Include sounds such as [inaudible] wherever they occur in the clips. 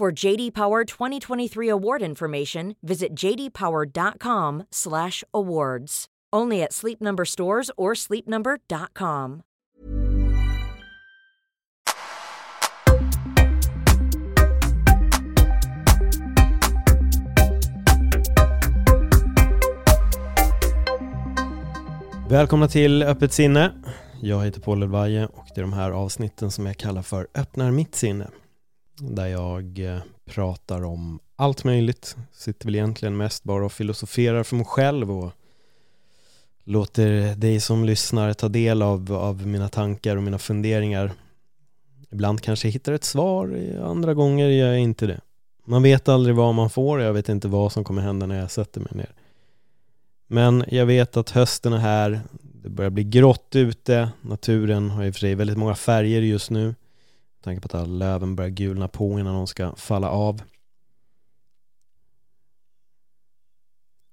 For JD Power 2023 award information, visit jdpower.com/awards. Only at Sleep Number stores or sleepnumber.com. Välkomna till Öppet sinne. Jag heter Paul Elvaje och det är de här avsnitten som jag kallar för Öppnar mitt sinne. Där jag eh, pratar om allt möjligt. Sitter väl egentligen mest bara och filosoferar för mig själv och låter dig som lyssnar ta del av, av mina tankar och mina funderingar. Ibland kanske jag hittar ett svar, andra gånger gör jag inte det. Man vet aldrig vad man får, jag vet inte vad som kommer hända när jag sätter mig ner. Men jag vet att hösten är här, det börjar bli grått ute, naturen har i och för sig väldigt många färger just nu. Tanke på att alla löven börjar gulna på innan de ska falla av.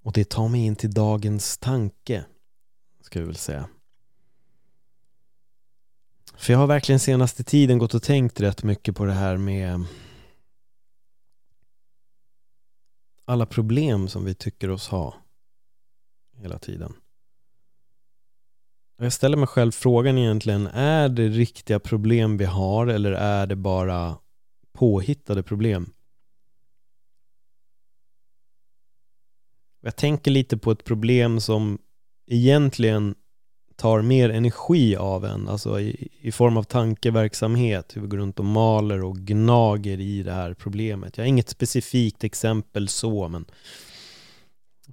Och det tar mig in till dagens tanke ska vi väl säga. För jag har verkligen senaste tiden gått och tänkt rätt mycket på det här med alla problem som vi tycker oss ha hela tiden. Jag ställer mig själv frågan egentligen, är det riktiga problem vi har eller är det bara påhittade problem? Jag tänker lite på ett problem som egentligen tar mer energi av en, alltså i, i, form av tankeverksamhet, hur vi går runt och maler och gnager i det här problemet. Jag har inget specifikt exempel så, men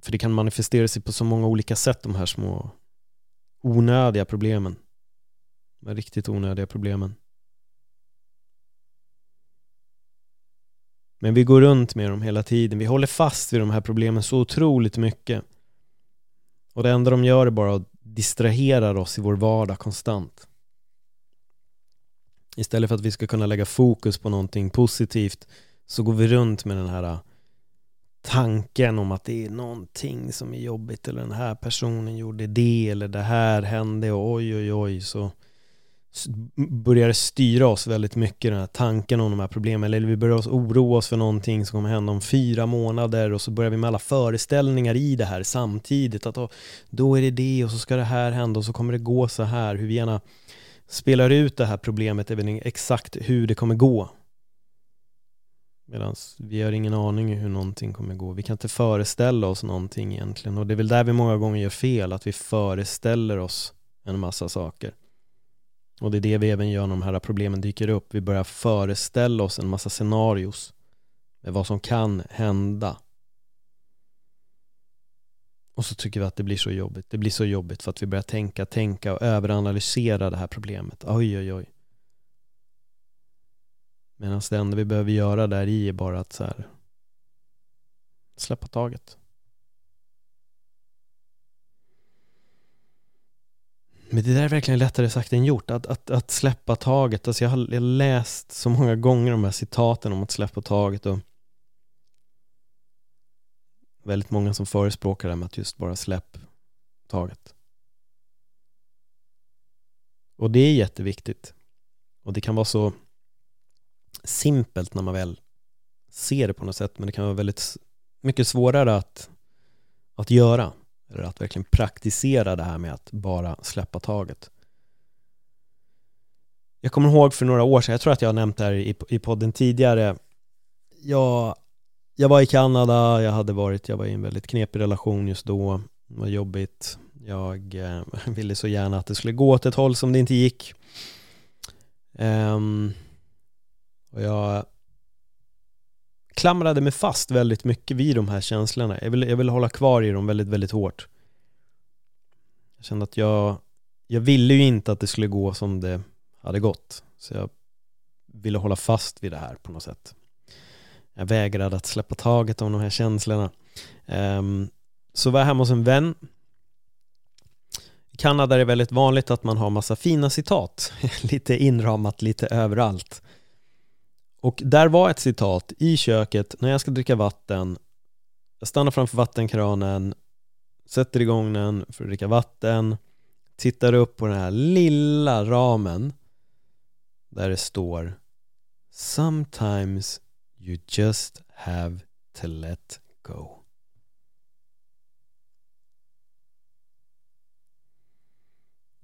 för det kan manifestera sig på så många olika sätt, de här små onödiga problemen. De riktigt onödiga problemen. Men vi går runt med dem hela tiden. Vi håller fast vid de här problemen så otroligt mycket. Och det enda de gör är bara att distrahera oss i vår vardag konstant. Istället för att vi ska kunna lägga fokus på någonting positivt så går vi runt med den här tanken om att det är någonting som är jobbigt eller den här personen gjorde det eller det här hände och oj oj oj så börjar det styra oss väldigt mycket den här tanken om de här problemen eller vi börjar oroa oss för någonting som kommer hända om fyra månader och så börjar vi med alla föreställningar i det här samtidigt att då är det det och så ska det här hända och så kommer det gå så här. Hur vi gärna spelar ut det här problemet även exakt hur det kommer gå medan vi har ingen aning hur någonting kommer gå vi kan inte föreställa oss någonting egentligen och det är väl där vi många gånger gör fel att vi föreställer oss en massa saker och det är det vi även gör när de här problemen dyker upp. Vi börjar föreställa oss en massa scenarios med vad som kan hända. Och så tycker vi att det blir så jobbigt. Det blir så jobbigt för att vi börjar tänka, tänka och överanalysera det här problemet. Oj, oj, oj. Medan det enda vi behöver göra där i är bara att så här, släppa taget. Men det där är verkligen lättare sagt än gjort, att, att, att släppa taget. Alltså jag har, jag har läst så många gånger de här citaten om att släppa taget och väldigt många som förespråkar det med att just bara släpp taget. Och det är jätteviktigt. Och det kan vara så simpelt när man väl ser det på något sätt, men det kan vara väldigt mycket svårare att, att göra. Eller att verkligen praktisera det här med att bara släppa taget. Jag kommer ihåg för några år sedan, jag tror att jag har nämnt det här i, i podden tidigare. Jag, jag var i Kanada, jag hade varit, jag var i en väldigt knepig relation just då. Det var jobbigt. Jag eh, [laughs] ville så gärna att det skulle gå åt ett håll som det inte gick. Um, och jag klamrade mig fast väldigt mycket vid de här känslorna. Jag ville, jag ville hålla kvar i dem väldigt, väldigt hårt. Jag kände att jag, jag ville ju inte att det skulle gå som det hade gått. Så jag ville hålla fast vid det här på något sätt. Jag vägrade att släppa taget om de här känslorna. Um, så var jag hemma hos en vän. I Kanada är det väldigt vanligt att man har massa fina citat, [laughs] lite inramat lite överallt. Och där var ett citat i köket när jag ska dricka vatten. Jag stannar framför vattenkranen, sätter igång den för att dricka vatten, tittar upp på den här lilla ramen där det står Sometimes you just have to let go.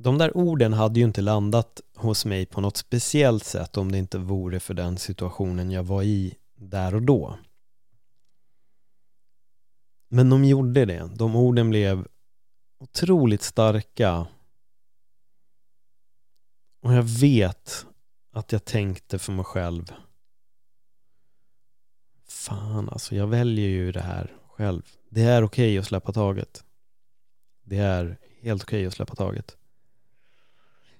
De där orden hade ju inte landat hos mig på något speciellt sätt om det inte vore för den situationen jag var i där och då. Men de gjorde det. De orden blev otroligt starka. Och jag vet att jag tänkte för mig själv. Fan alltså, jag väljer ju det här själv. Det är okej okay att släppa taget. Det är helt okej okay att släppa taget.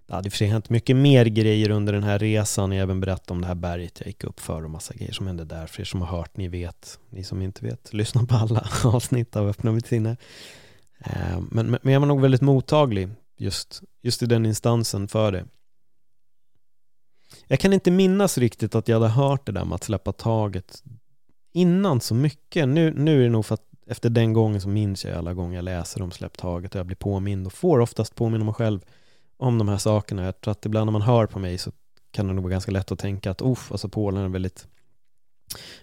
Det hade för sig hänt mycket mer grejer under den här resan. Jag även berättat om det här berget jag gick upp för och massa grejer som hände där. För er som har hört, ni vet. Ni som inte vet, lyssna på alla [laughs] avsnitt av Öppna mitt sinne. Eh, men, men jag var nog väldigt mottaglig just, just i den instansen för det. Jag kan inte minnas riktigt att jag hade hört det där med att släppa taget innan så mycket. Nu, nu är det nog för att efter den gången så minns jag alla gånger jag läser om släpp taget och jag blir påmind och får oftast påminna mig själv om de här sakerna. Jag tror att ibland när man hör på mig så kan det nog vara ganska lätt att tänka att uff, alltså Polen är väldigt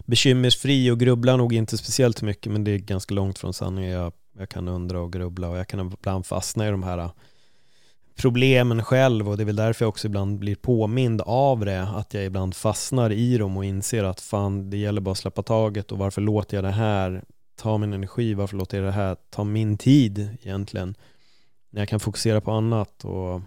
bekymmersfri och grubblar nog inte speciellt mycket men det är ganska långt från sanningen. Jag, jag kan undra och grubbla och jag kan ibland fastna i de här äh, problemen själv och det är väl därför jag också ibland blir påmind av det att jag ibland fastnar i dem och inser att fan det gäller bara att släppa taget och varför låter jag det här ta min energi, varför låter jag det här ta min tid egentligen när jag kan fokusera på annat och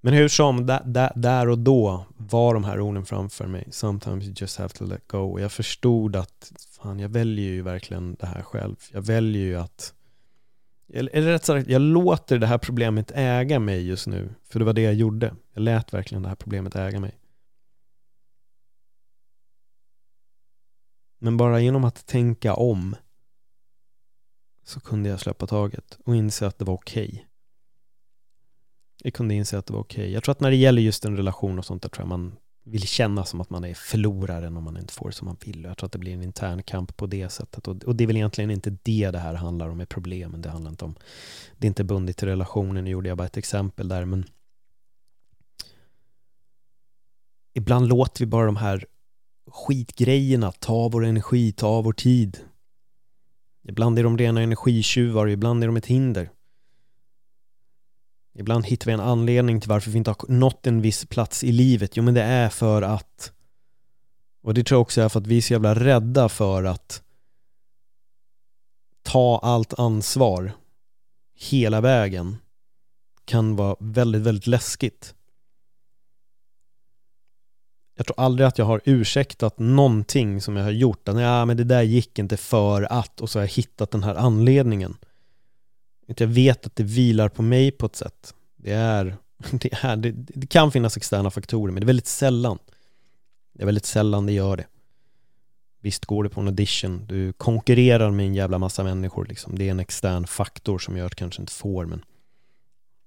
men hur som, där, där, där och då var de här orden framför mig. Sometimes you just have to let go. Och jag förstod att fan, jag väljer ju verkligen det här själv. Jag väljer ju att eller rätt sagt, jag låter det här problemet äga mig just nu. För det var det jag gjorde. Jag lät verkligen det här problemet äga mig. Men bara genom att tänka om så kunde jag släppa taget och inse att det var okej. Okay. Jag kunde inse att det var okej. Okay. Jag tror att när det gäller just en relation och sånt där tror jag man vill känna som att man är förloraren om man inte får som man vill. Jag tror att det blir en intern kamp på det sättet. Och, och det är väl egentligen inte det det här handlar om med problemen. Det handlar inte om, det är inte bundet till relationen. Nu gjorde jag bara ett exempel där, men ibland låter vi bara de här skitgrejerna ta vår energi, ta vår tid. Ibland är de rena energitjuvar, ibland är de ett hinder. Ibland hittar vi en anledning till varför vi inte har nått en viss plats i livet. Jo men det är för att och det tror jag också är för att vi är så jävla rädda för att ta allt ansvar hela vägen kan vara väldigt, väldigt läskigt. Jag tror aldrig att jag har ursäktat någonting som jag har gjort. Att, ja, men det där gick inte för att och så har jag hittat den här anledningen. Jag vet att det vilar på mig på ett sätt. Det är, [laughs] det, är, det, det kan finnas externa faktorer men det är väldigt sällan. Det är väldigt sällan det gör det. Visst går det på en audition, du konkurrerar med en jävla massa människor liksom. Det är en extern faktor som gör att du kanske inte får men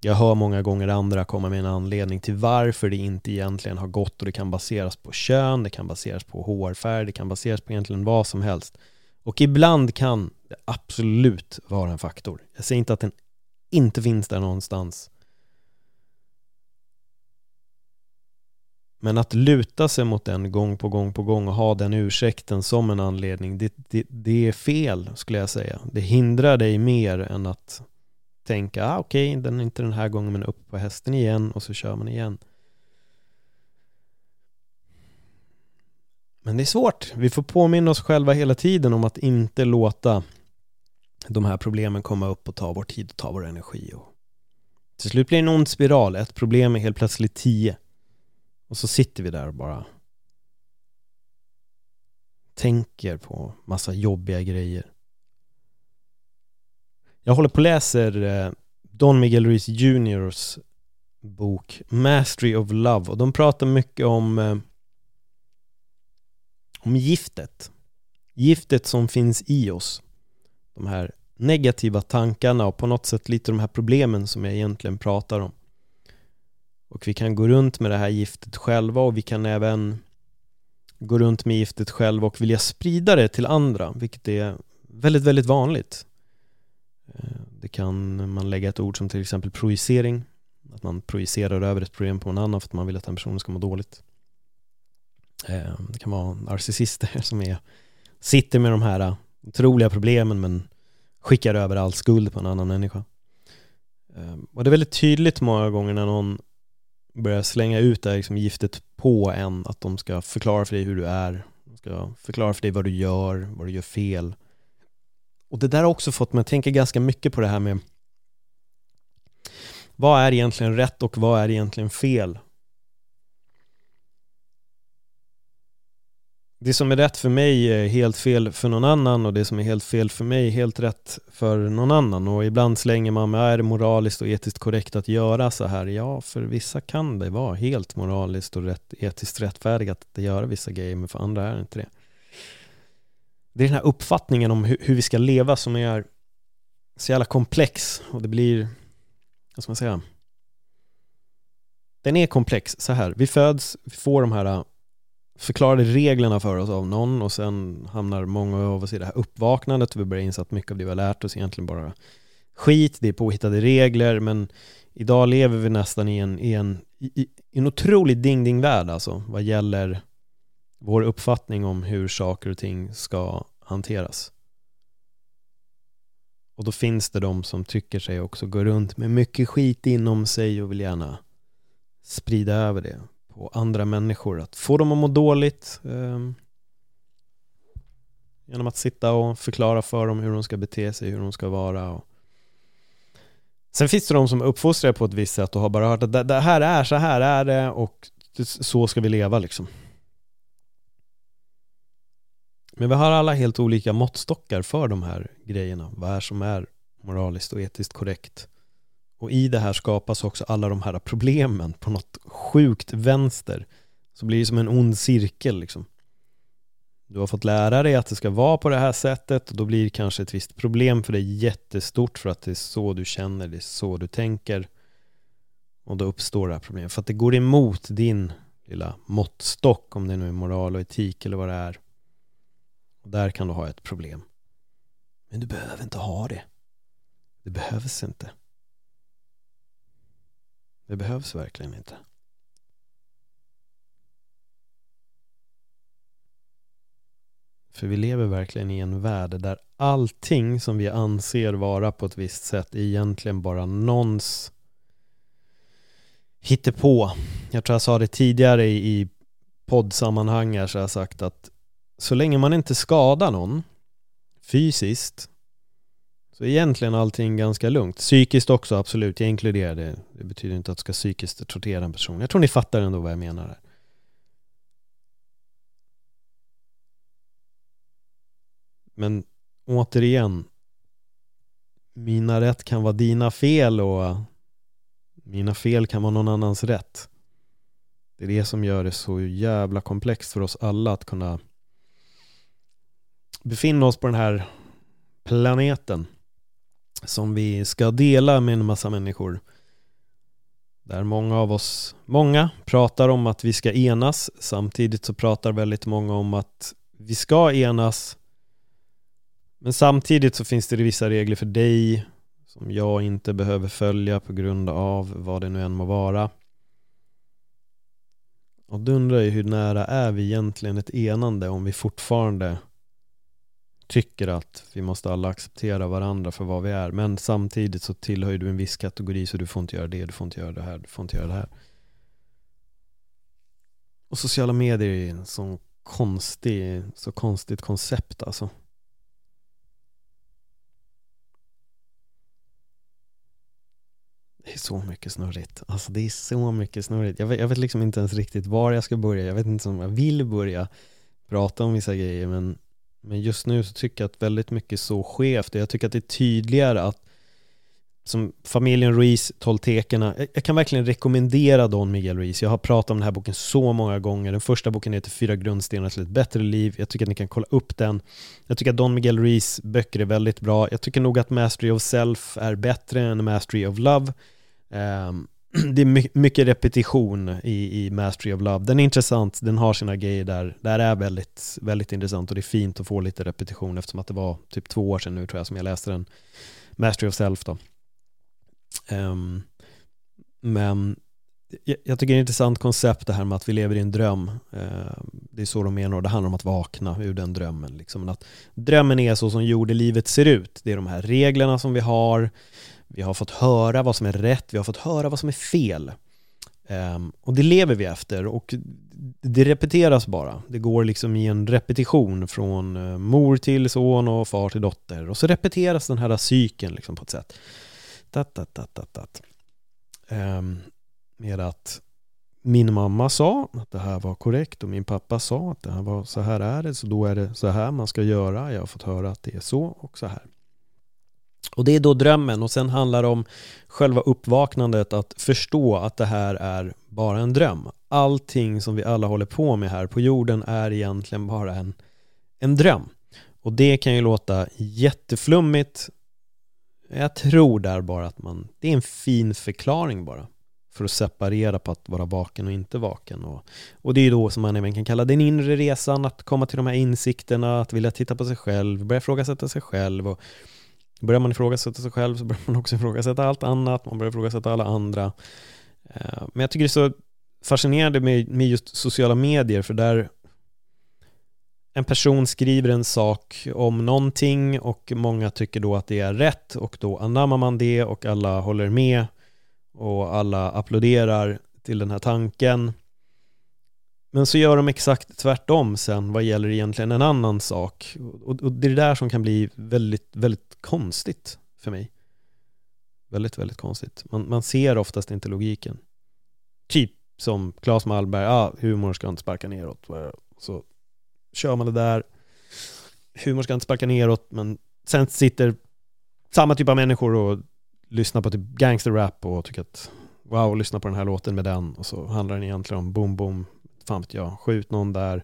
jag hör många gånger andra komma med en anledning till varför det inte egentligen har gått och det kan baseras på kön, det kan baseras på hårfärg, det kan baseras på egentligen vad som helst. Och ibland kan det absolut vara en faktor. Jag säger inte att den inte finns där någonstans. Men att luta sig mot den gång på gång på gång och ha den ursäkten som en anledning, det, det, det är fel skulle jag säga. Det hindrar dig mer än att tänka, ah, okej, okay, den är inte den här gången men upp på hästen igen och så kör man igen. Men det är svårt. Vi får påminna oss själva hela tiden om att inte låta de här problemen komma upp och ta vår tid och ta vår energi. Och till slut blir det en ond spiral. Ett problem är helt plötsligt tio. Och så sitter vi där och bara tänker på massa jobbiga grejer. Jag håller på och läser eh, Don Miguel Ruiz Juniors bok Mastery of Love och de pratar mycket om eh, om giftet. Giftet som finns i oss. De här negativa tankarna och på något sätt lite de här problemen som jag egentligen pratar om. Och vi kan gå runt med det här giftet själva och vi kan även gå runt med giftet själva och vilja sprida det till andra, vilket är väldigt, väldigt vanligt. Eh, det kan man lägga ett ord som till exempel projicering, att man projicerar över ett problem på en annan för att man vill att den personen ska må dåligt. Eh, det kan vara narcissister [laughs] som är, sitter med de här eh, otroliga problemen men skickar över all skuld på en annan människa. Och det är väldigt tydligt många gånger när någon börjar slänga ut det här liksom giftet på en, att de ska förklara för dig hur du är, de ska förklara för dig vad du gör, vad du gör fel. Och det där har också fått mig att tänka ganska mycket på det här med vad är egentligen rätt och vad är egentligen fel? det som är rätt för mig är helt fel för någon annan och det som är helt fel för mig är helt rätt för någon annan och ibland slänger man med är det moraliskt och etiskt korrekt att göra så här? Ja, för vissa kan det vara helt moraliskt och rätt, etiskt rättfärdigt att göra vissa grejer men för andra är det inte det. Det är den här uppfattningen om hur, hur vi ska leva som är så jävla komplex. Och det blir, vad ska man säga? Den är komplex. Så här, vi föds, vi får de här äh, förklarade reglerna för oss av någon och sen hamnar många av oss i det här uppvaknandet och vi börjar inse att mycket av det vi har lärt oss egentligen bara skit, det är påhittade regler. Men idag lever vi nästan i en, i en, i, i en otrolig ding-ding-värld alltså vad gäller vår uppfattning om hur saker och ting ska hanteras. Och då finns det de som tycker sig också gå runt med mycket skit inom sig och vill gärna sprida över det på andra människor. Att få dem att må dåligt eh, genom att sitta och förklara för dem hur de ska bete sig, hur de ska vara. Och... Sen finns det de som uppfostrar på ett visst sätt och har bara hört att det, det här är, så här är det och så ska vi leva liksom. Men vi har alla helt olika måttstockar för de här grejerna. Vad är som är moraliskt och etiskt korrekt. Och i det här skapas också alla de här problemen på något sjukt vänster. Så blir det som en ond cirkel liksom. Du har fått lära dig att det ska vara på det här sättet och då blir det kanske ett visst problem för dig jättestort för att det är så du känner, det är så du tänker. Och då uppstår det här problemet. För att det går emot din lilla måttstock, om det nu är moral och etik eller vad det är. Och där kan du ha ett problem. Men du behöver inte ha det. Det behövs inte. Det behövs verkligen inte. För vi lever verkligen i en värld där allting som vi anser vara på ett visst sätt är egentligen bara någons hittepå. Jag tror jag sa det tidigare i poddsammanhang här så jag sagt att så länge man inte skadar någon fysiskt så är egentligen allting ganska lugnt. Psykiskt också, absolut. Jag inkluderar det. Det betyder inte att du ska psykiskt tortera en person. Jag tror ni fattar ändå vad jag menar här. Men återigen, mina rätt kan vara dina fel och mina fel kan vara någon annans rätt. Det är det som gör det så jävla komplext för oss alla att kunna befinna oss på den här planeten som vi ska dela med en massa människor. Där många av oss, många pratar om att vi ska enas samtidigt så pratar väldigt många om att vi ska enas men samtidigt så finns det vissa regler för dig som jag inte behöver följa på grund av vad det nu än må vara. Och då undrar jag hur nära är vi egentligen ett enande om vi fortfarande tycker att vi måste alla acceptera varandra för vad vi är. Men samtidigt så tillhör du en viss kategori så du får inte göra det, du får inte göra det här, du får inte göra det här. Och sociala medier är en sån konstig, så konstigt koncept alltså. Det är så mycket snurrigt. Alltså det är så mycket snurrigt. Jag vet, jag vet liksom inte ens riktigt var jag ska börja. Jag vet inte om jag vill börja prata om vissa grejer men men just nu så tycker jag att väldigt mycket är så skevt. Jag tycker att det är tydligare att som familjen Ruiz, Toltekerna. Jag, kan verkligen rekommendera Don Miguel Ruiz. Jag har pratat om den här boken så många gånger. Den första boken heter Fyra grundstenar till ett bättre liv. Jag tycker att ni kan kolla upp den. Jag tycker att Don Miguel Ruiz böcker är väldigt bra. Jag tycker nog att Mastery of Self är bättre än Mastery of Love. Um, det är mycket repetition i, i Mastery of Love. Den är intressant, den har sina grejer där. Det här är väldigt, väldigt intressant och det är fint att få lite repetition eftersom att det var typ två år sedan nu tror jag som jag läste den. Mastery of Self då. Um, men jag, jag, tycker det är ett intressant koncept det här med att vi lever i en dröm. Uh, det är så de menar och det handlar om att vakna ur den drömmen. Liksom. Att drömmen är så som jordelivet ser ut. Det är de här reglerna som vi har. Vi har fått höra vad som är rätt, vi har fått höra vad som är fel. Um, och det lever vi efter och det repeteras bara. Det går liksom i en repetition från eh, mor till son och far till dotter. Och så repeteras den här cykeln liksom på ett sätt. Dat, dat, dat, dat, dat. Um, ehm, med att min mamma sa att det här var korrekt och min pappa sa att det här var så här är det, så då är det så här man ska göra. Jag har fått höra att det är så och så här. Och det är då drömmen och sen handlar det om själva uppvaknandet att förstå att det här är bara en dröm. Allting som vi alla håller på med här på jorden är egentligen bara en, en dröm. Och det kan ju låta jätteflummigt. Jag tror där bara att man, det är en fin förklaring bara för att separera på att vara vaken och inte vaken. Och, och det är då som man även kan kalla den inre resan, att komma till de här insikterna, att vilja titta på sig själv, börja ifrågasätta sig själv och Börjar man ifrågasätta sig själv så börjar man också [laughs] ifrågasätta allt annat, man börjar ifrågasätta alla andra. Eh, men jag tycker det är så fascinerande med just sociala medier, för där en person skriver en sak om någonting och många tycker då att det är rätt och då anammar man det och alla håller med och alla applåderar till den här tanken. Men så gör de exakt tvärtom sen vad gäller egentligen en annan sak. Och, och det är det där som kan bli väldigt, väldigt konstigt för mig. Väldigt, väldigt konstigt. Man, man ser oftast inte logiken. Typ som Claes Malmberg, ah, humor ska inte sparka neråt. Så kör man det där, humor ska inte sparka neråt, men sen sitter samma typ av människor och lyssnar på typ gangsterrap och tycker att wow, lyssna på den här låten med den och så handlar den egentligen om boom boom fan vet jag, skjut någon där,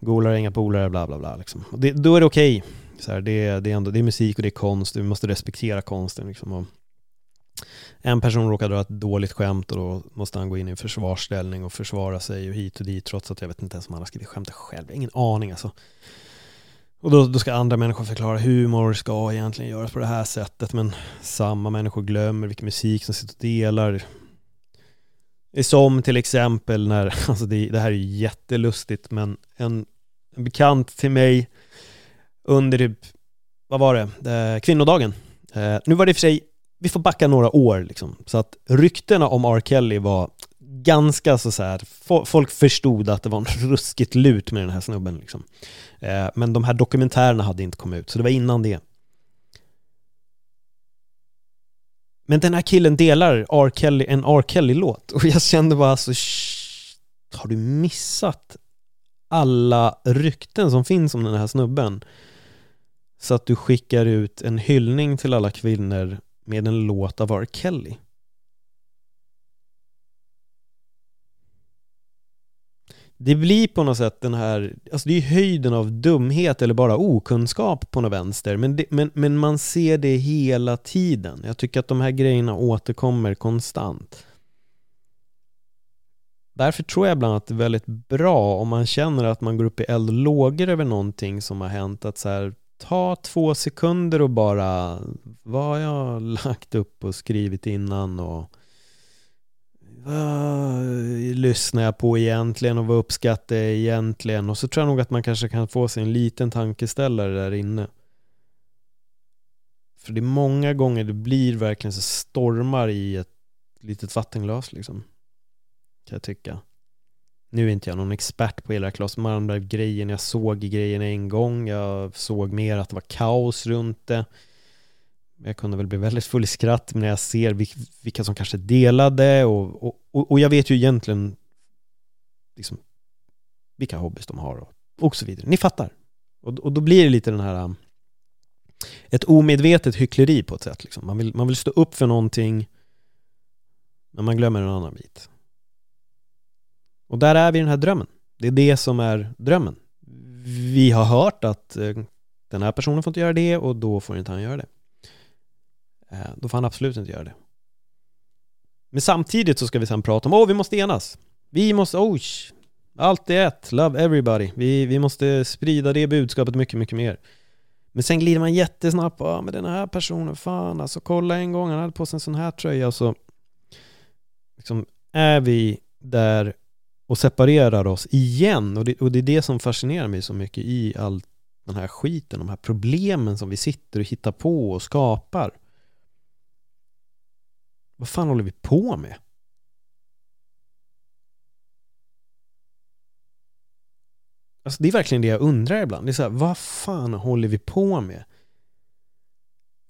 golare, inga polare, bla bla bla. Liksom. Det, då är det okej. Okay. det, det, är det är musik och det är konst, vi måste respektera konsten. Liksom. Och en person råkar dra ett dåligt skämt och då måste han gå in i en försvarsställning och försvara sig och hit och dit trots att jag vet inte ens om han har skrivit skämtet själv. Ingen aning alltså. Och då, då, ska andra människor förklara humor ska egentligen göras på det här sättet men samma människor glömmer vilken musik som sitter och delar. Som till exempel när, [laughs] alltså det, det här är jättelustigt, men en, en bekant till mig under typ, vad var det, eh, kvinnodagen. Eh, nu var det i och för sig, vi får backa några år liksom, så att ryktena om R. Kelly var ganska så, så här, folk förstod att det var en [laughs] ruskigt lut med den här snubben liksom. Eh, men de här dokumentärerna hade inte kommit ut, så det var innan det. Men den här killen delar R. Kelly, en R. Kelly-låt och jag kände bara alltså, så har du missat alla rykten som finns om den här snubben? Så att du skickar ut en hyllning till alla kvinnor med en låt av R. Kelly. Det blir på något sätt den här, alltså det är höjden av dumhet eller bara okunskap på något vänster, men, det, men, men man ser det hela tiden. Jag tycker att de här grejerna återkommer konstant. Därför tror jag bland annat att det är väldigt bra om man känner att man går upp i eld och lågor över någonting som har hänt, att så här, ta två sekunder och bara, vad har jag [laughs] lagt upp och skrivit innan och vad lyssnar jag på egentligen och vad uppskattar jag egentligen? Och så tror jag nog att man kanske kan få sig en liten tankeställare där inne. För det är många gånger det blir verkligen så stormar i ett litet vattenglas liksom. Kan jag tycka. Nu är inte jag någon expert på hela Klas Malmberg-grejen. Jag såg grejen en gång. Jag såg mer att det var kaos runt det jag kunde väl bli väldigt full i skratt när jag ser vilka som kanske delade och, och, och jag vet ju egentligen liksom, vilka hobbys de har och, och så vidare. Ni fattar. Och, och då blir det lite den här um, ett omedvetet hyckleri på ett sätt. Liksom. Man, vill, man vill stå upp för någonting men man glömmer en annan bit. Och där är vi i den här drömmen. Det är det som är drömmen. Vi har hört att eh, den här personen får inte göra det och då får inte han göra det. Eh, då får han absolut inte göra det. Men samtidigt så ska vi sen prata om, åh vi måste enas. Vi måste, oh, oj, allt är ett, love everybody. Vi, vi måste sprida det budskapet mycket, mycket mer. Men sen glider man jättesnabbt ja ah, men den här personen, fan alltså kolla en gång, han hade på sig en sån här tröja och så liksom, är vi där och separerar oss igen och det, och det är det som fascinerar mig så mycket i all den här skiten, de här problemen som vi sitter och hittar på och skapar. Vad fan håller vi på med? Alltså det är verkligen det jag undrar ibland. Det är så här, vad fan håller vi på med?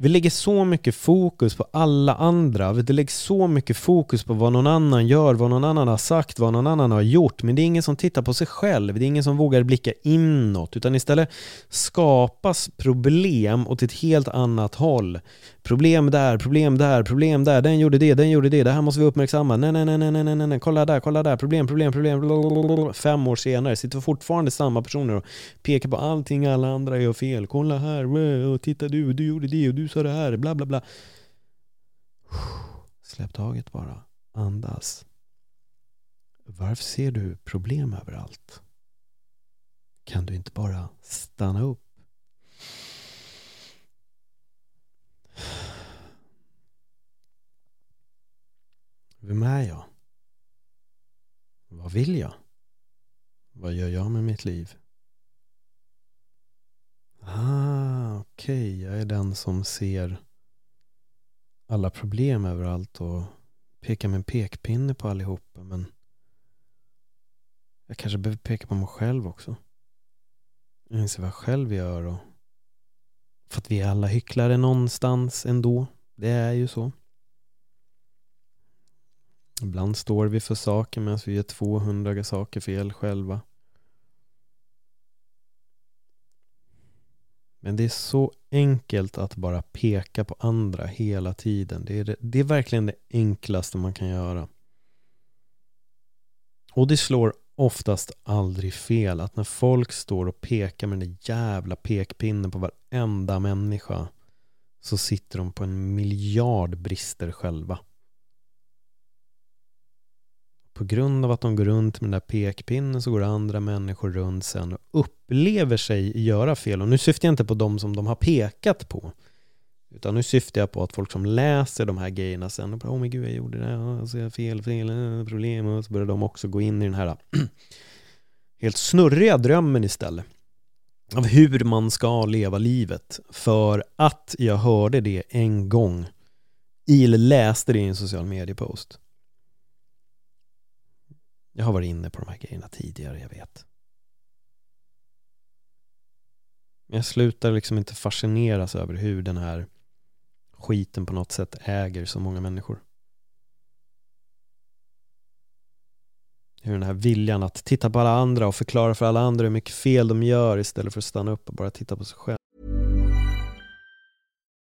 Vi lägger så mycket fokus på alla andra, vi lägger så mycket fokus på vad någon annan gör, vad någon annan har sagt, vad någon annan har gjort. Men det är ingen som tittar på sig själv, det är ingen som vågar blicka inåt, utan istället skapas problem åt ett helt annat håll. Problem där, problem där, problem där, den gjorde det, den gjorde det, det här måste vi uppmärksamma. Nej, nej, nej, nej, nej, nej, nej, kolla där, kolla där, problem, problem, problem. Fem år senare sitter fortfarande samma personer och pekar på allting alla andra gör fel. Kolla här, titta du, du gjorde det och du sa det här, bla bla bla. Släpp taget bara, andas. Varför ser du problem överallt? Kan du inte bara stanna upp? Vem är jag? Vad vill jag? Vad gör jag med mitt liv? Ah, okej, okay. jag är den som ser alla problem överallt och pekar med en pekpinne på allihopa men jag kanske behöver peka på mig själv också. Jag inser vad jag själv gör och för att vi är alla hycklare någonstans ändå. Det är ju så. Ibland står vi för saker medan vi gör 200 saker fel själva. Men det är så enkelt att bara peka på andra hela tiden. Det är, det, det är verkligen det enklaste man kan göra. Och det slår oftast aldrig fel att när folk står och pekar med den där jävla pekpinnen på varenda människa så sitter de på en miljard brister själva på grund av att de går runt med den där pekpinnen så går andra människor runt sen och upplever sig göra fel. Och nu syftar jag inte på de som de har pekat på. Utan nu syftar jag på att folk som läser de här grejerna sen och bara, åh men gud jag gjorde det, alltså jag fel, fel, eh, problem och så börjar de också gå in i den här eh, [clears throat] helt snurriga drömmen istället av hur man ska leva livet för att jag hörde det en gång eller läste det i en social mediepost. Jag har varit inne på de här grejerna tidigare, jag vet. Men jag slutar liksom inte fascineras över hur den här skiten på något sätt äger så många människor. Hur den här viljan att titta på alla andra och förklara för alla andra hur mycket fel de gör istället för att stanna upp och bara titta på sig själv.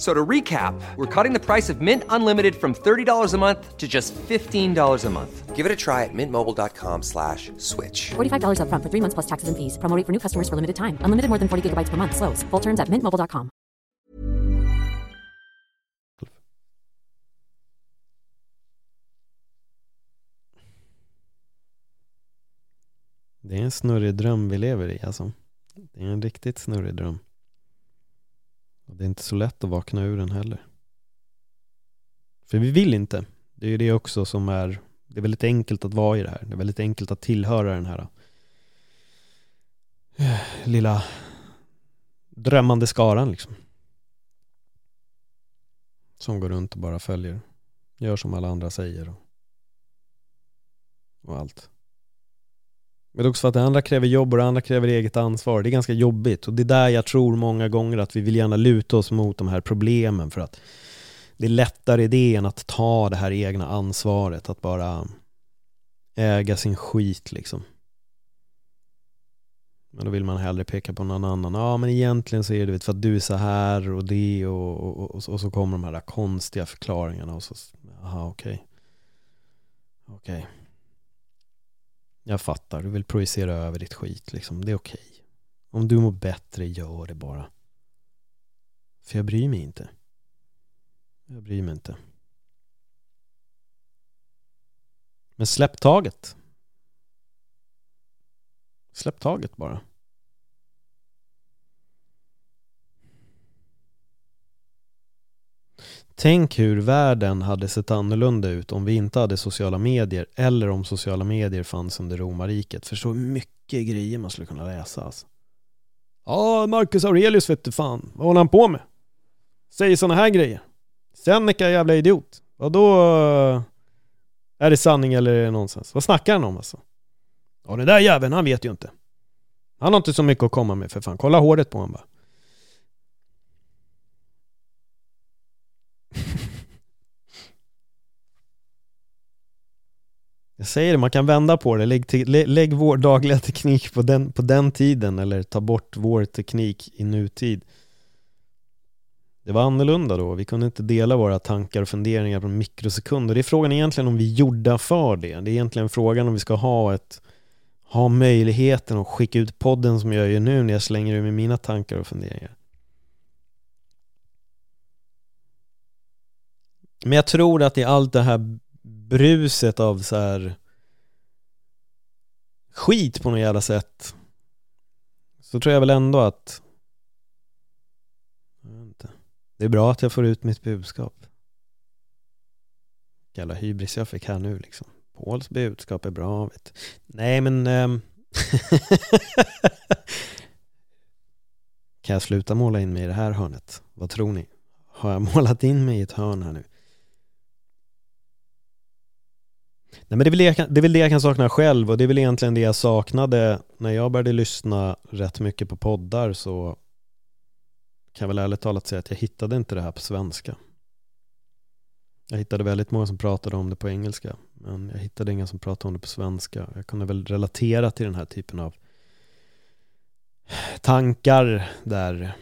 So to recap, we're cutting the price of Mint Unlimited from $30 a month to just $15 a month. Give it a try at mintmobile.com slash switch. $45 up front for three months plus taxes and fees. Promoting for new customers for limited time. Unlimited more than 40 gigabytes per month. Slows. Full terms at mintmobile.com. Det är en snurrig dröm vi lever i alltså. Det är en riktigt snurrig dröm. Och det är inte så lätt att vakna ur den heller. För vi vill inte. Det är ju det också som är Det är väldigt enkelt att vara i det här. Det är väldigt enkelt att tillhöra den här eh, lilla drömmande skaran liksom. Som går runt och bara följer. Gör som alla andra säger och, och allt. Men också för att det andra kräver jobb och det andra kräver eget ansvar. Det är ganska jobbigt och det är där jag tror många gånger att vi vill gärna luta oss mot de här problemen för att det är lättare det än att ta det här egna ansvaret, att bara äga sin skit liksom. Men då vill man hellre peka på någon annan. Ja men egentligen så är det för att du är så här och det och, och, och, och så kommer de här konstiga förklaringarna och så, jaha okej. Okay. Okej. Okay. Jag fattar, du vill projicera över ditt skit liksom. Det är okej. Okay. Om du mår bättre, gör det bara. För jag bryr mig inte. Jag bryr mig inte. Men släpp taget. Släpp taget bara. Tänk hur världen hade sett annorlunda ut om vi inte hade sociala medier eller om sociala medier fanns under romarriket. Förstå hur mycket grejer man skulle kunna läsa alltså. Ja, Marcus Aurelius vet du fan. Vad håller han på med? Säger sådana här grejer. Seneca jävla idiot. Och då eh, är det sanning eller är det nonsens? Vad snackar han om alltså? Ja den där jäveln, han vet ju inte. Han har inte så mycket att komma med för fan. Kolla håret på honom bara. Jag säger det, man kan vända på det. Lägg, till, lä, lägg vår dagliga teknik på den, på den tiden eller ta bort vår teknik i nutid. Det var annorlunda då. Vi kunde inte dela våra tankar och funderingar på mikrosekunder. Det är frågan egentligen om vi är gjorda för det. Det är egentligen frågan om vi ska ha ett ha möjligheten att skicka ut podden som jag gör nu när jag slänger ur med mina tankar och funderingar. Men jag tror att i allt det här bruset av så här skit på något jävla sätt så tror jag väl ändå att det är bra att jag får ut mitt budskap. Jävla hybris jag fick här nu liksom. Pauls budskap är bra. Vet. Nej men... Ähm... [laughs] kan jag sluta måla in mig i det här hörnet? Vad tror ni? Har jag målat in mig i ett hörn här nu? Nej men det är, väl det, kan, det är väl det jag kan sakna själv och det är väl egentligen det jag saknade när jag började lyssna rätt mycket på poddar så kan jag väl ärligt talat säga att jag hittade inte det här på svenska. Jag hittade väldigt många som pratade om det på engelska men jag hittade inga som pratade om det på svenska. Jag kunde väl relatera till den här typen av tankar där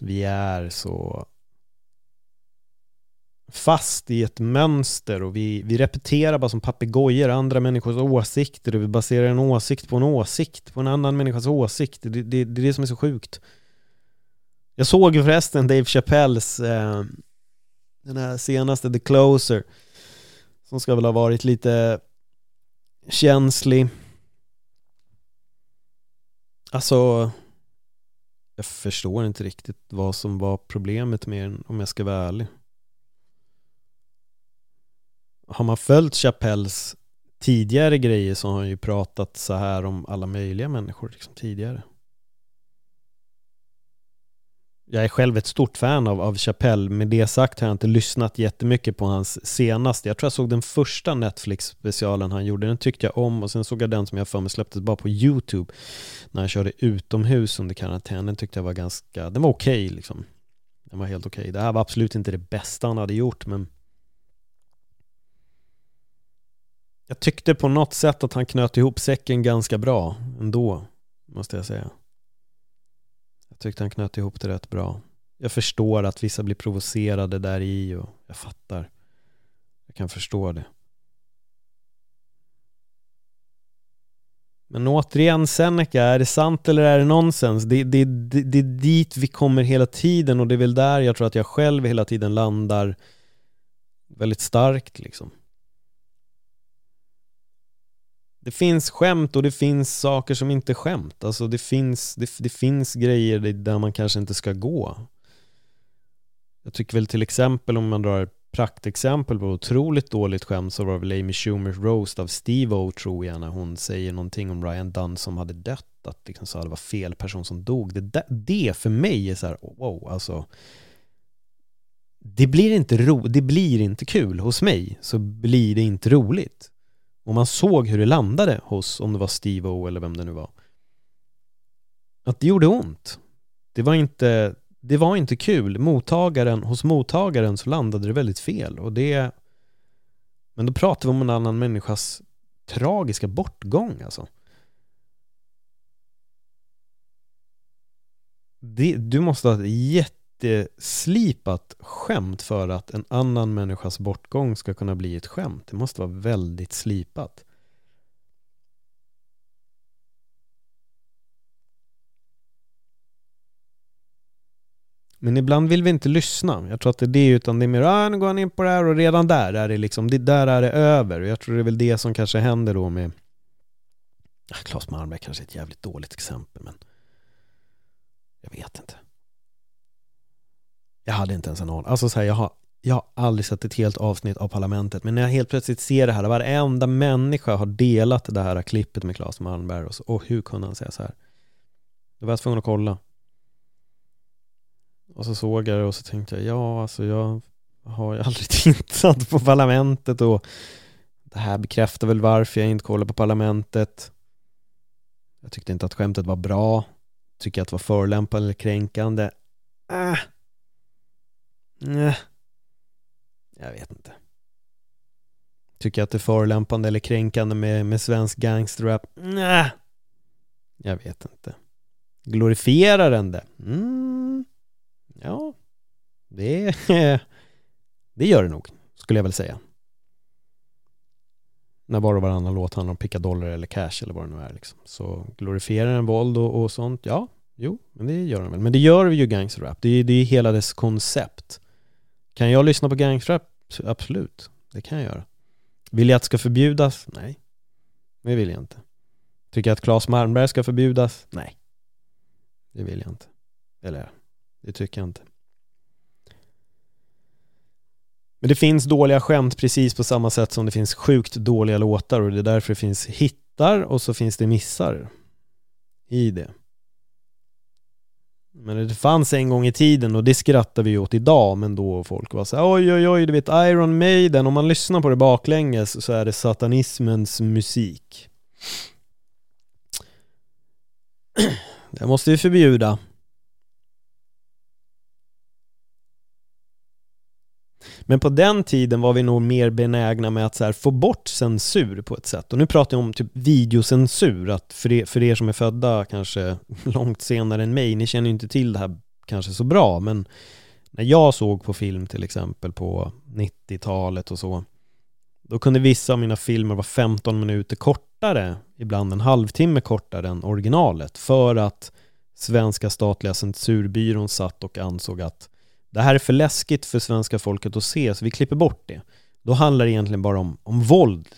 vi är så fast i ett mönster och vi, vi repeterar bara som papegojor andra människors åsikter och vi baserar en åsikt på en åsikt på en annan människas åsikt. Det, det, det är det som är så sjukt. Jag såg ju förresten Dave Chappelles eh, den här senaste The Closer som ska väl ha varit lite känslig. Alltså jag förstår inte riktigt vad som var problemet med den om jag ska vara ärlig har man följt Chapelles tidigare grejer så har han ju pratat så här om alla möjliga människor liksom tidigare. Jag är själv ett stort fan av, av Chappelle. Med det sagt har jag inte lyssnat jättemycket på hans senaste. Jag tror jag såg den första Netflix-specialen han gjorde. Den tyckte jag om och sen såg jag den som jag för mig släpptes bara på YouTube. När han körde utomhus under karantän. Den tyckte jag var ganska, den var okej okay, liksom. Den var helt okej. Okay. Det här var absolut inte det bästa han hade gjort men Jag tyckte på något sätt att han knöt ihop säcken ganska bra ändå, måste jag säga. Jag tyckte han knöt ihop det rätt bra. Jag förstår att vissa blir provocerade där i och jag fattar. Jag kan förstå det. Men återigen Seneca, är det sant eller är det nonsens? Det, det, det, det är dit vi kommer hela tiden och det är väl där jag tror att jag själv hela tiden landar väldigt starkt liksom det finns skämt och det finns saker som inte är skämt. Alltså det finns, det, det finns grejer där man kanske inte ska gå. Jag tycker väl till exempel om man drar ett praktexempel på otroligt dåligt skämt så var det väl Amy Schumers roast av Steve-O tror jag när hon säger någonting om Ryan Dunn som hade dött att liksom så det var fel person som dog. Det, det för mig är så här, wow, alltså det blir inte ro, det blir inte kul hos mig så blir det inte roligt. Och man såg hur det landade hos, om det var Steve-O eller vem det nu var. Att det gjorde ont. Det var inte, det var inte kul. Mottagaren, hos mottagaren så landade det väldigt fel och det Men då pratar vi om en annan människas tragiska bortgång alltså. Det, du måste ha ett jätteslipat skämt för att en annan människas bortgång ska kunna bli ett skämt. Det måste vara väldigt slipat. Men ibland vill vi inte lyssna. Jag tror att det är det, utan det är mer ah, nu går han in på det här och redan där är det liksom, det där är det över. Och jag tror det är väl det som kanske händer då med Claes Malmberg kanske är ett jävligt dåligt exempel, men jag vet inte. Jag hade inte ens en aning. Alltså så här, jag har, jag har aldrig sett ett helt avsnitt av Parlamentet, men när jag helt plötsligt ser det här, varenda människa har delat det här klippet med Claes Malmberg och, så, och hur kunde han säga så här? Då var jag tvungen att kolla. Och så såg jag det och så tänkte jag, ja alltså jag har ju aldrig [laughs] tittat på Parlamentet och det här bekräftar väl varför jag inte kollar på Parlamentet. Jag tyckte inte att skämtet var bra. Tycker att det var förolämpande eller kränkande. Äh. Nej. Jag vet inte. Tycker jag att det är förolämpande eller kränkande med, med svensk gangsterrap? Nej. Jag vet inte. Glorifierar den det? Mm. Ja, det, [laughs] det gör det nog, skulle jag väl säga. När var och varannan låt handlar om pickadoller eller cash eller vad det nu är liksom. Så glorifierar den våld och, och sånt? Ja, jo, men det gör den väl. Men det gör ju gangsterrap. Det är, det är hela dess koncept. Kan jag lyssna på gangsterrap? Absolut, det kan jag göra. Vill jag att det ska förbjudas? Nej, det vill jag inte. Tycker jag att Claes Malmberg ska förbjudas? Nej, det vill jag inte. Eller det tycker jag inte. Men det finns dåliga skämt precis på samma sätt som det finns sjukt dåliga låtar och det är därför det finns hittar och så finns det missar i det. Men det fanns en gång i tiden och det skrattar vi åt idag men då folk var så här, oj oj oj du vet Iron Maiden om man lyssnar på det baklänges så är det satanismens musik. [clears throat] Det måste vi förbjuda. Men på den tiden var vi nog mer benägna med att så här, få bort censur på ett sätt. Och nu pratar jag om typ videocensur, att för er, för er som är födda kanske [laughs] långt senare än mig, ni känner ju inte till det här kanske så bra, men när jag såg på film till exempel på 90-talet och så, då kunde vissa av mina filmer vara 15 minuter kortare, ibland en halvtimme kortare än originalet, för att svenska statliga censurbyrån satt och ansåg att det här är för läskigt för svenska folket att se, så vi klipper bort det. Då handlar det egentligen bara om, om våld.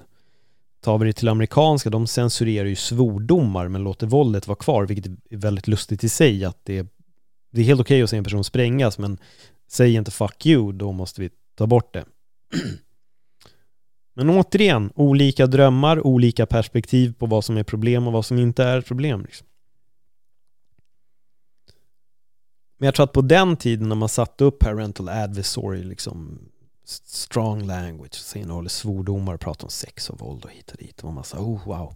Tar vi det till amerikanska, de censurerar ju svordomar men låter våldet vara kvar, vilket är väldigt lustigt i sig att det, det är helt okej okay att se en person sprängas men säg inte 'fuck you', då måste vi ta bort det. [clears throat] Men återigen, olika drömmar, olika perspektiv på vad som är problem och vad som inte är problem. Liksom. Men jag tror att på den tiden när man satte upp parental advisory, liksom strong language, så innehåller svordomar, pratar om sex och våld och hit och dit. Och man massa, oh wow,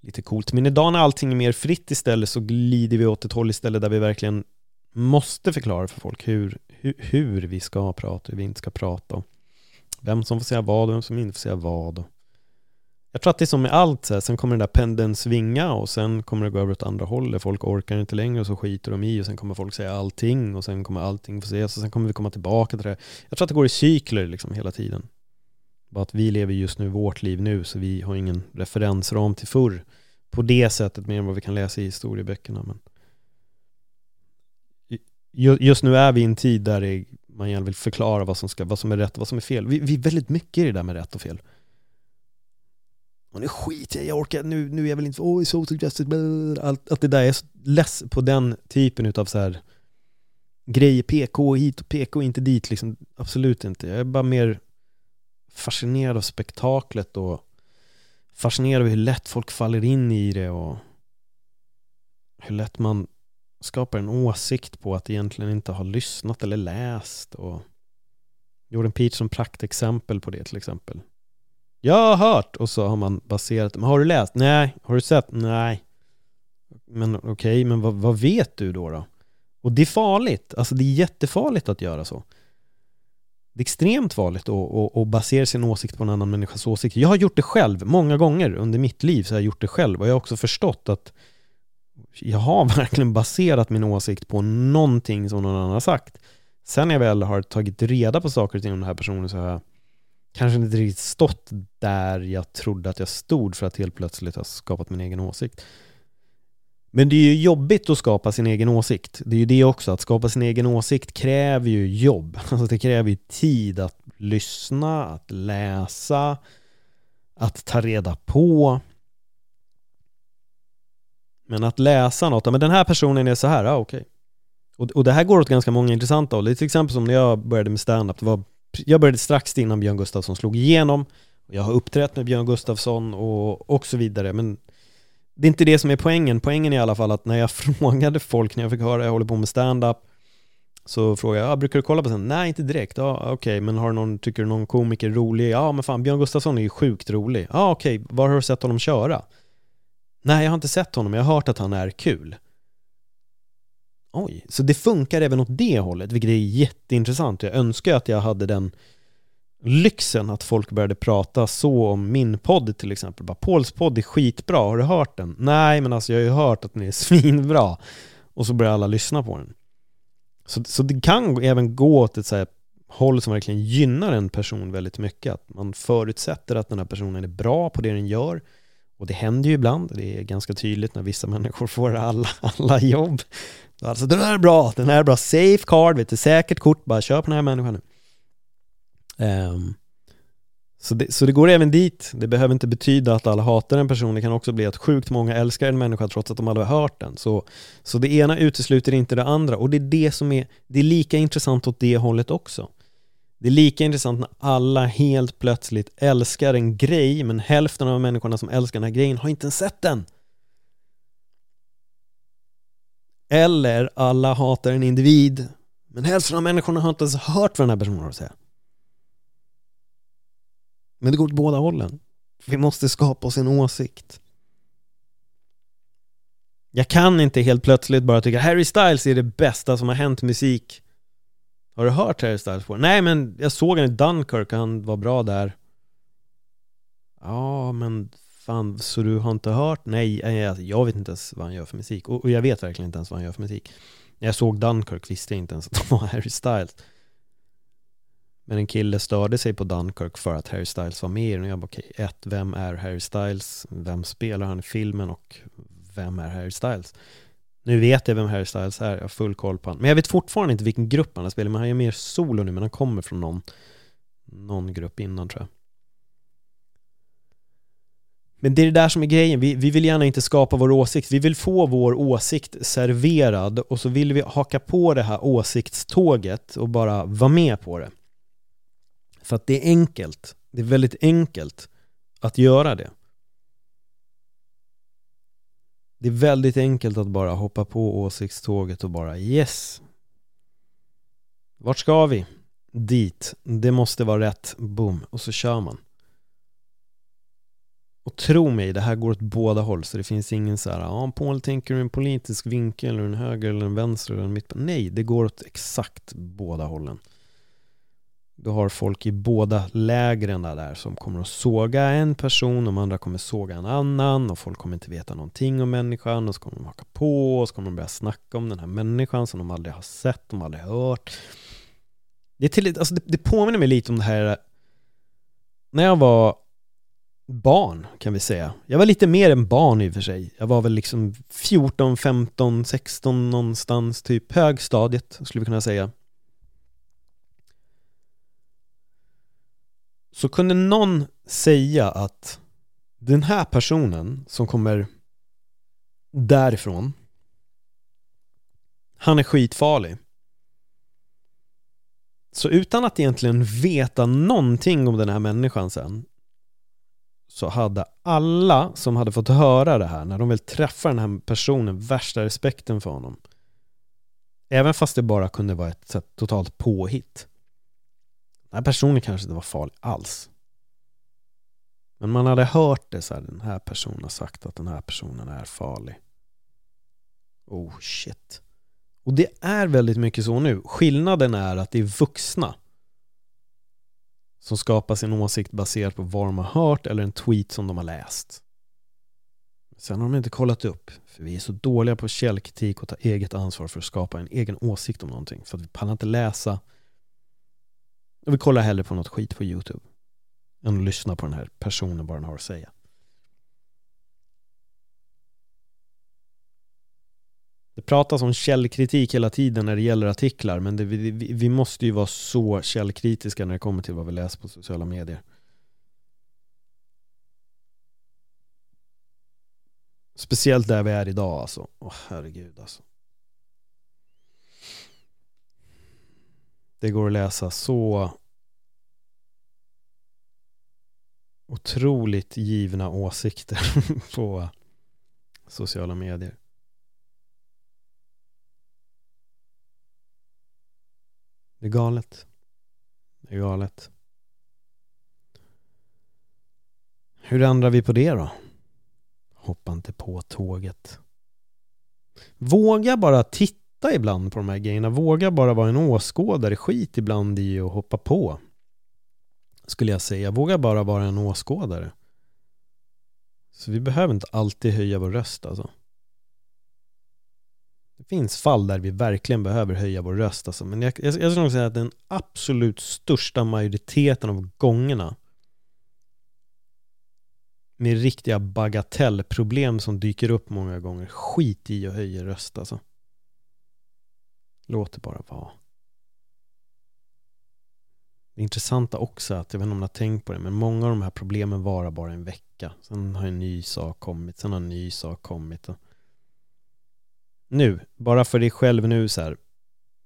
lite coolt. Men idag när allting är mer fritt istället så glider vi åt ett håll istället där vi verkligen måste förklara för folk hur, hur, hur vi ska prata, hur vi inte ska prata. Vem som får säga vad och vem som inte får säga vad. Jag tror att det är som med allt, så här. sen kommer den där pendeln svinga och sen kommer det gå över åt andra hållet. Folk orkar inte längre och så skiter de i och sen kommer folk säga allting och sen kommer allting få ses och sen kommer vi komma tillbaka till det. Jag tror att det går i cykler liksom hela tiden. Bara att vi lever just nu vårt liv nu så vi har ingen referensram till förr på det sättet mer än vad vi kan läsa i historieböckerna. Men just nu är vi i en tid där man gärna vill förklara vad som, ska, vad som är rätt och vad som är fel. Vi, vi är väldigt mycket i det där med rätt och fel. Och nu skiter jag jag orkar, nu, nu är jag väl inte, oj, social justice, blah, allt, allt det där, jag är så less på den typen utav så här grejer, PK hit och PK inte dit liksom, absolut inte. Jag är bara mer fascinerad av spektaklet och fascinerad av hur lätt folk faller in i det och hur lätt man skapar en åsikt på att egentligen inte ha lyssnat eller läst och Jordan Peterson praktexempel på det till exempel. Jag har hört och så har man baserat men har du läst? Nej. Har du sett? Nej. Men okej, okay, men vad, vad, vet du då, då? Och det är farligt, alltså det är jättefarligt att göra så. Det är extremt farligt att, att, att basera sin åsikt på en annan människas åsikt. Jag har gjort det själv, många gånger under mitt liv så har jag gjort det själv och jag har också förstått att jag har [laughs] verkligen baserat min åsikt på någonting som någon annan har sagt. Sen när jag väl har tagit reda på saker och ting om den här personen så har jag kanske inte riktigt stått där jag trodde att jag stod för att helt plötsligt ha skapat min egen åsikt. Men det är ju jobbigt att skapa sin egen åsikt. Det är ju det också, att skapa sin egen åsikt kräver ju jobb. [laughs] Alltså det kräver ju tid att lyssna, att läsa, att ta reda på. Men att läsa något, men den här personen är så här, ja okej. Och, och det här går åt ganska många intressanta håll. Det är till exempel som när jag började med stand-up. Det var, jag började strax innan Björn Gustafsson slog igenom. Jag har uppträtt med Björn Gustafsson och, och så vidare. Men det är inte det som är poängen. Poängen är i alla fall att när jag [laughs] frågade folk, när jag fick höra att jag håller på med stand-up så frågade jag, ah, brukar du kolla på sen? Nej, inte direkt. Ja, okej, okay. men har du någon, tycker du någon komiker är rolig? Ja, men fan, Björn Gustafsson är ju sjukt rolig. Ja, okej, okay. var har du sett honom köra? Nej, jag har inte sett honom, jag har hört att han är kul. Oj, så det funkar även åt det hållet, vilket är jätteintressant. Jag önskar att jag hade den lyxen att folk började prata så om min podd till exempel. Bara, Pauls podd är skitbra, har du hört den? Nej, men alltså jag har ju hört att den är [laughs] svinbra. Och så börjar alla lyssna på den. Så, så det kan även gå åt ett så här håll som verkligen gynnar en person väldigt mycket. Att man förutsätter att den här personen är bra på det den gör. Och det händer ju ibland, det är ganska tydligt när vissa människor får alla, [laughs] alla jobb. Alltså den här är bra, den här är bra, safe card, vet du, säkert kort, bara kör på den här människan nu. Um, så, det, så det går även dit. Det behöver inte betyda att alla hatar en person. Det kan också bli att sjukt många älskar en människa trots att de aldrig har hört den. Så, så det ena utesluter inte det andra. Och det är det som är, det är lika intressant åt det hållet också. Det är lika intressant när alla helt plötsligt älskar en grej men hälften av människorna som älskar den här grejen har inte ens sett den. Eller alla hatar en individ men hälften av människorna har inte ens hört vad den här personen har att säga. Men det går åt båda hållen. Vi måste skapa oss en åsikt. Jag kan inte helt plötsligt bara tycka Harry Styles är det bästa som har hänt musik. Har du hört Harry Styles på? Nej men jag såg honom i Dunkirk och han var bra där. Ja men fan, så du har inte hört? Nej, eh, jag vet inte ens vad han gör för musik. Och jag vet verkligen inte ens vad han gör för musik. När jag såg Dunkirk visste jag inte ens att det var [laughs] Harry Styles. Men en kille störde sig på Dunkirk för att Harry Styles var med i den och jag bara okej, okay, ett, vem är Harry Styles? Vem spelar han i filmen och vem är Harry Styles? Nu vet jag vem Harry Styles är, jag har full koll på honom. Men jag vet fortfarande inte vilken grupp han har spelat men han är mer solo nu men han kommer från någon, någon grupp innan tror jag. Men det är det där som är grejen, vi, vi vill gärna inte skapa vår åsikt, vi vill få vår åsikt serverad och så vill vi haka på det här åsiktståget och bara vara med på det. För att det är enkelt. Det är väldigt enkelt att göra det. Det är väldigt enkelt att bara hoppa på åsiktståget och bara yes. Vart ska vi? Dit. Det måste vara rätt. Boom. Och så kör man. Och tro mig, det här går åt båda håll. Så det finns ingen så här, ja, Paul tänker ur en politisk vinkel, eller en höger, eller en vänster, eller en mitt. Nej, det går åt exakt båda hållen. Du har folk i båda lägren där som kommer att såga en person, de andra kommer såga en annan och folk kommer inte veta någonting om människan och så kommer de haka på och så kommer de börja snacka om den här människan som de aldrig har sett, de aldrig hört. Det, är till, alltså det, det påminner mig lite om det här när jag var barn kan vi säga. Jag var lite mer än barn i och för sig. Jag var väl liksom 14, 15, 16 någonstans, typ högstadiet skulle vi kunna säga. så kunde någon säga att Den här personen som kommer därifrån, han är skitfarlig. Så utan att egentligen veta någonting om den här människan sen så hade alla som hade fått höra det här när de väl träffar den här personen värsta respekten för honom. Även fast det bara kunde vara ett så totalt påhitt. Den här personen kanske inte var farlig alls. Men man hade hört det så här, den här personen har sagt att den här personen är farlig. Oh shit. Och det är väldigt mycket så nu. Skillnaden är att det är vuxna som skapar sin åsikt baserat på vad de har hört eller en tweet som de har läst. Sen har de inte kollat upp, för vi är så dåliga på källkritik och ta eget ansvar för att skapa en egen åsikt om någonting. För att vi pallar inte läsa. Och vi kollar hellre på något skit på YouTube än att lyssna på den här personen vad den har att säga. Det pratas om källkritik hela tiden när det gäller artiklar men det, vi, vi, måste ju vara så källkritiska när det kommer till vad vi läser på sociala medier. Speciellt där vi är idag alltså. Åh oh, herregud alltså. Det går att läsa så otroligt givna åsikter [laughs] på sociala medier. Det är galet. Det är galet. Hur ändrar vi på det då? Hoppa inte på tåget. Våga bara titta ibland på de här grejerna. Våga bara vara en åskådare. Skit ibland i att hoppa på. Skulle jag säga. Våga bara vara en åskådare. Så vi behöver inte alltid höja vår röst alltså. Det finns fall där vi verkligen behöver höja vår röst alltså. Men jag, jag, jag skulle nog säga att den absolut största majoriteten av gångerna med riktiga bagatellproblem som dyker upp många gånger. Skit i att höja röst alltså. Låt det bara vara. Det intressanta också att, jag vet inte om ni har tänkt på det, men många av de här problemen varar bara en vecka. Sen har en ny sak kommit, sen har en ny sak kommit. Och nu, bara för dig själv nu så här,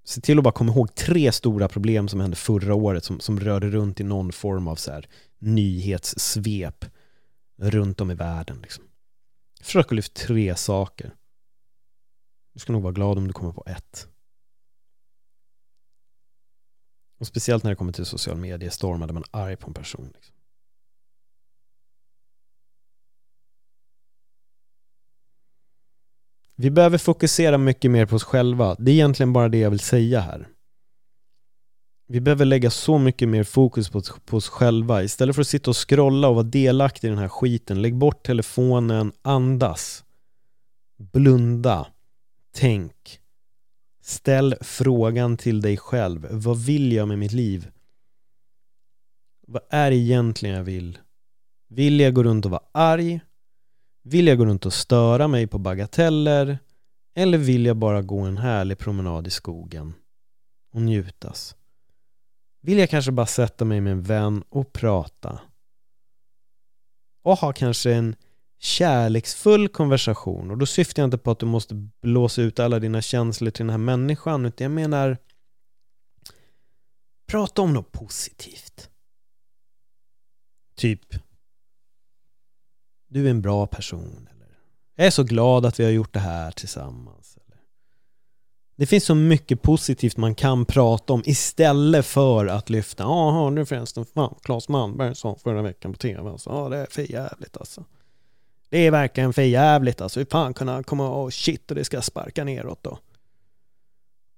se till att bara komma ihåg tre stora problem som hände förra året som, som rörde runt i någon form av så här nyhetssvep runt om i världen. Liksom. Försök att lyfta tre saker. Du ska nog vara glad om du kommer på ett. Och speciellt när det kommer till social media stormade man arg på en person. Liksom. Vi behöver fokusera mycket mer på oss själva. Det är egentligen bara det jag vill säga här. Vi behöver lägga så mycket mer fokus på, på oss själva. Istället för att sitta och scrolla och vara delaktig i den här skiten. Lägg bort telefonen, andas. Blunda. Tänk. Ställ frågan till dig själv. Vad vill jag med mitt liv? Vad är det egentligen jag vill? Vill jag gå runt och vara arg? Vill jag gå runt och störa mig på bagateller? Eller vill jag bara gå en härlig promenad i skogen och njutas? Vill jag kanske bara sätta mig med en vän och prata? Och ha kanske en kärleksfull konversation och då syftar jag inte på att du måste blåsa ut alla dina känslor till den här människan utan jag menar prata om något positivt. Typ du är en bra person. Eller, jag är så glad att vi har gjort det här tillsammans. Eller, det finns så mycket positivt man kan prata om istället för att lyfta Ja, nu förresten fan, Claes Malmberg sa förra veckan på tv alltså, Ja, det är för jävligt alltså. Det är verkligen för jävligt alltså. Hur fan kunna komma och shit och det ska sparka neråt då.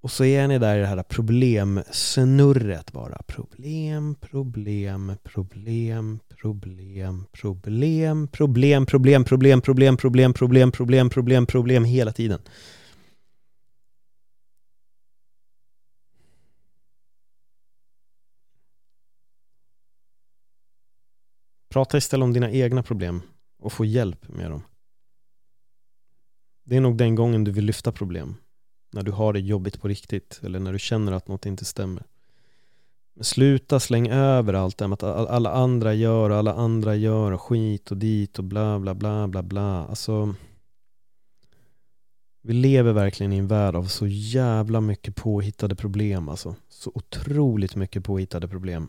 Och så är ni där i det här problemsnurret bara. Problem, problem, problem, problem, problem, problem, problem, problem, problem, problem, problem, problem, problem, problem hela tiden. Prata istället om dina egna problem och få hjälp med dem. Det är nog den gången du vill lyfta problem. När du har det jobbigt på riktigt eller när du känner att något inte stämmer. Sluta släng över allt det här med att alla andra gör och alla andra gör och skit och dit och bla bla bla bla bla. Alltså vi lever verkligen i en värld av så jävla mycket påhittade problem alltså. Så otroligt mycket påhittade problem.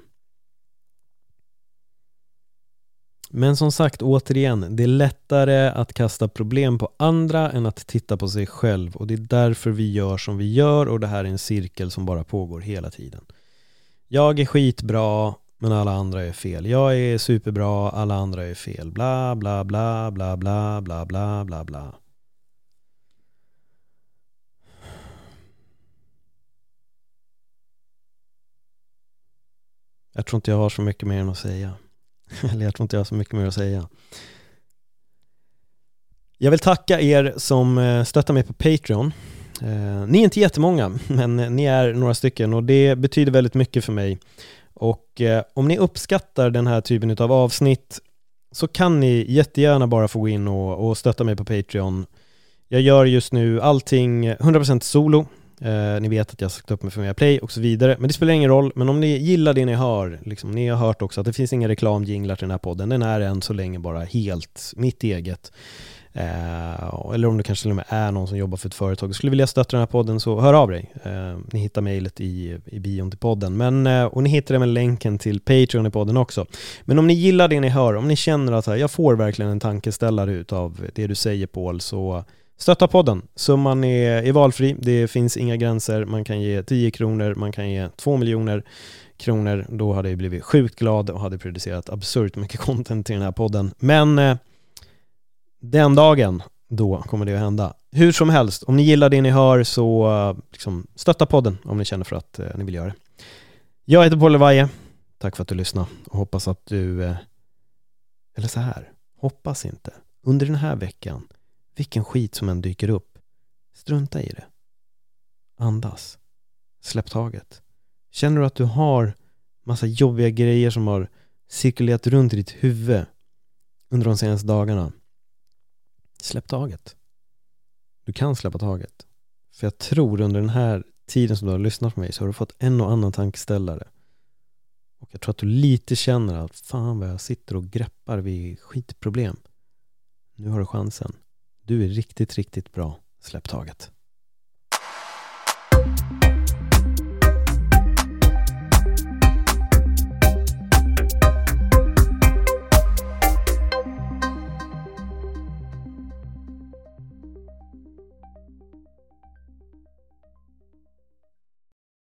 Men som sagt, återigen, det är lättare att kasta problem på andra än att titta på sig själv och det är därför vi gör som vi gör och det här är en cirkel som bara pågår hela tiden. Jag är skitbra, men alla andra är fel. Jag är superbra, alla andra är fel. Bla, bla, bla, bla, bla, bla, bla, bla, bla. Jag tror inte jag har så mycket mer än att säga. [laughs] Eller jag tror inte jag har så mycket mer att säga. Jag vill tacka er som eh, stöttar mig på Patreon. Eh, ni är inte jättemånga, [laughs] men ni är några stycken och det betyder väldigt mycket för mig. Och eh, om ni uppskattar den här typen av avsnitt så kan ni jättegärna bara få gå in och, och stötta mig på Patreon. Jag gör just nu allting 100% solo. Eh, ni vet att jag har sagt upp mig för mer play och så vidare. Men det spelar ingen roll. Men om ni gillar det ni hör, liksom, ni har hört också att det finns inga reklamjinglar till den här podden. Den är än så länge bara helt mitt eget. Eh, eller om du kanske till och med är någon som jobbar för ett företag och skulle vilja stötta den här podden så hör av dig. Eh, ni hittar mejlet i, i bion till podden. Men, eh, och ni hittar även länken till Patreon i podden också. Men om ni gillar det ni hör, om ni känner att här, jag får verkligen en tankeställare utav det du säger Paul, så Stötta podden. Summan är, är valfri. Det finns inga gränser. Man kan ge 10 kronor, man kan ge 2 miljoner kronor. Då hade jag blivit sjukt glad och hade producerat absurt mycket [laughs] content till den här podden. Men eh, den dagen, då kommer det att hända. Hur som helst, om ni gillar det ni hör så liksom, stötta podden om ni känner för att eh, ni vill göra det. Jag heter Paul Levaje. Tack för att du lyssnade och hoppas att du, eh, eller så här, hoppas inte, under den här veckan vilken skit som än dyker upp, strunta i det. Andas. Släpp taget. Känner du att du har massa jobbiga grejer som har cirkulerat runt i ditt huvud under de senaste dagarna? Släpp taget. Du kan släppa taget. För jag tror under den här tiden som du har lyssnat på mig så har du fått en och annan tankeställare. Och jag tror att du lite känner att fan vad jag sitter och greppar vid skitproblem. Nu har du chansen. Du är riktigt, riktigt bra. Släpp taget.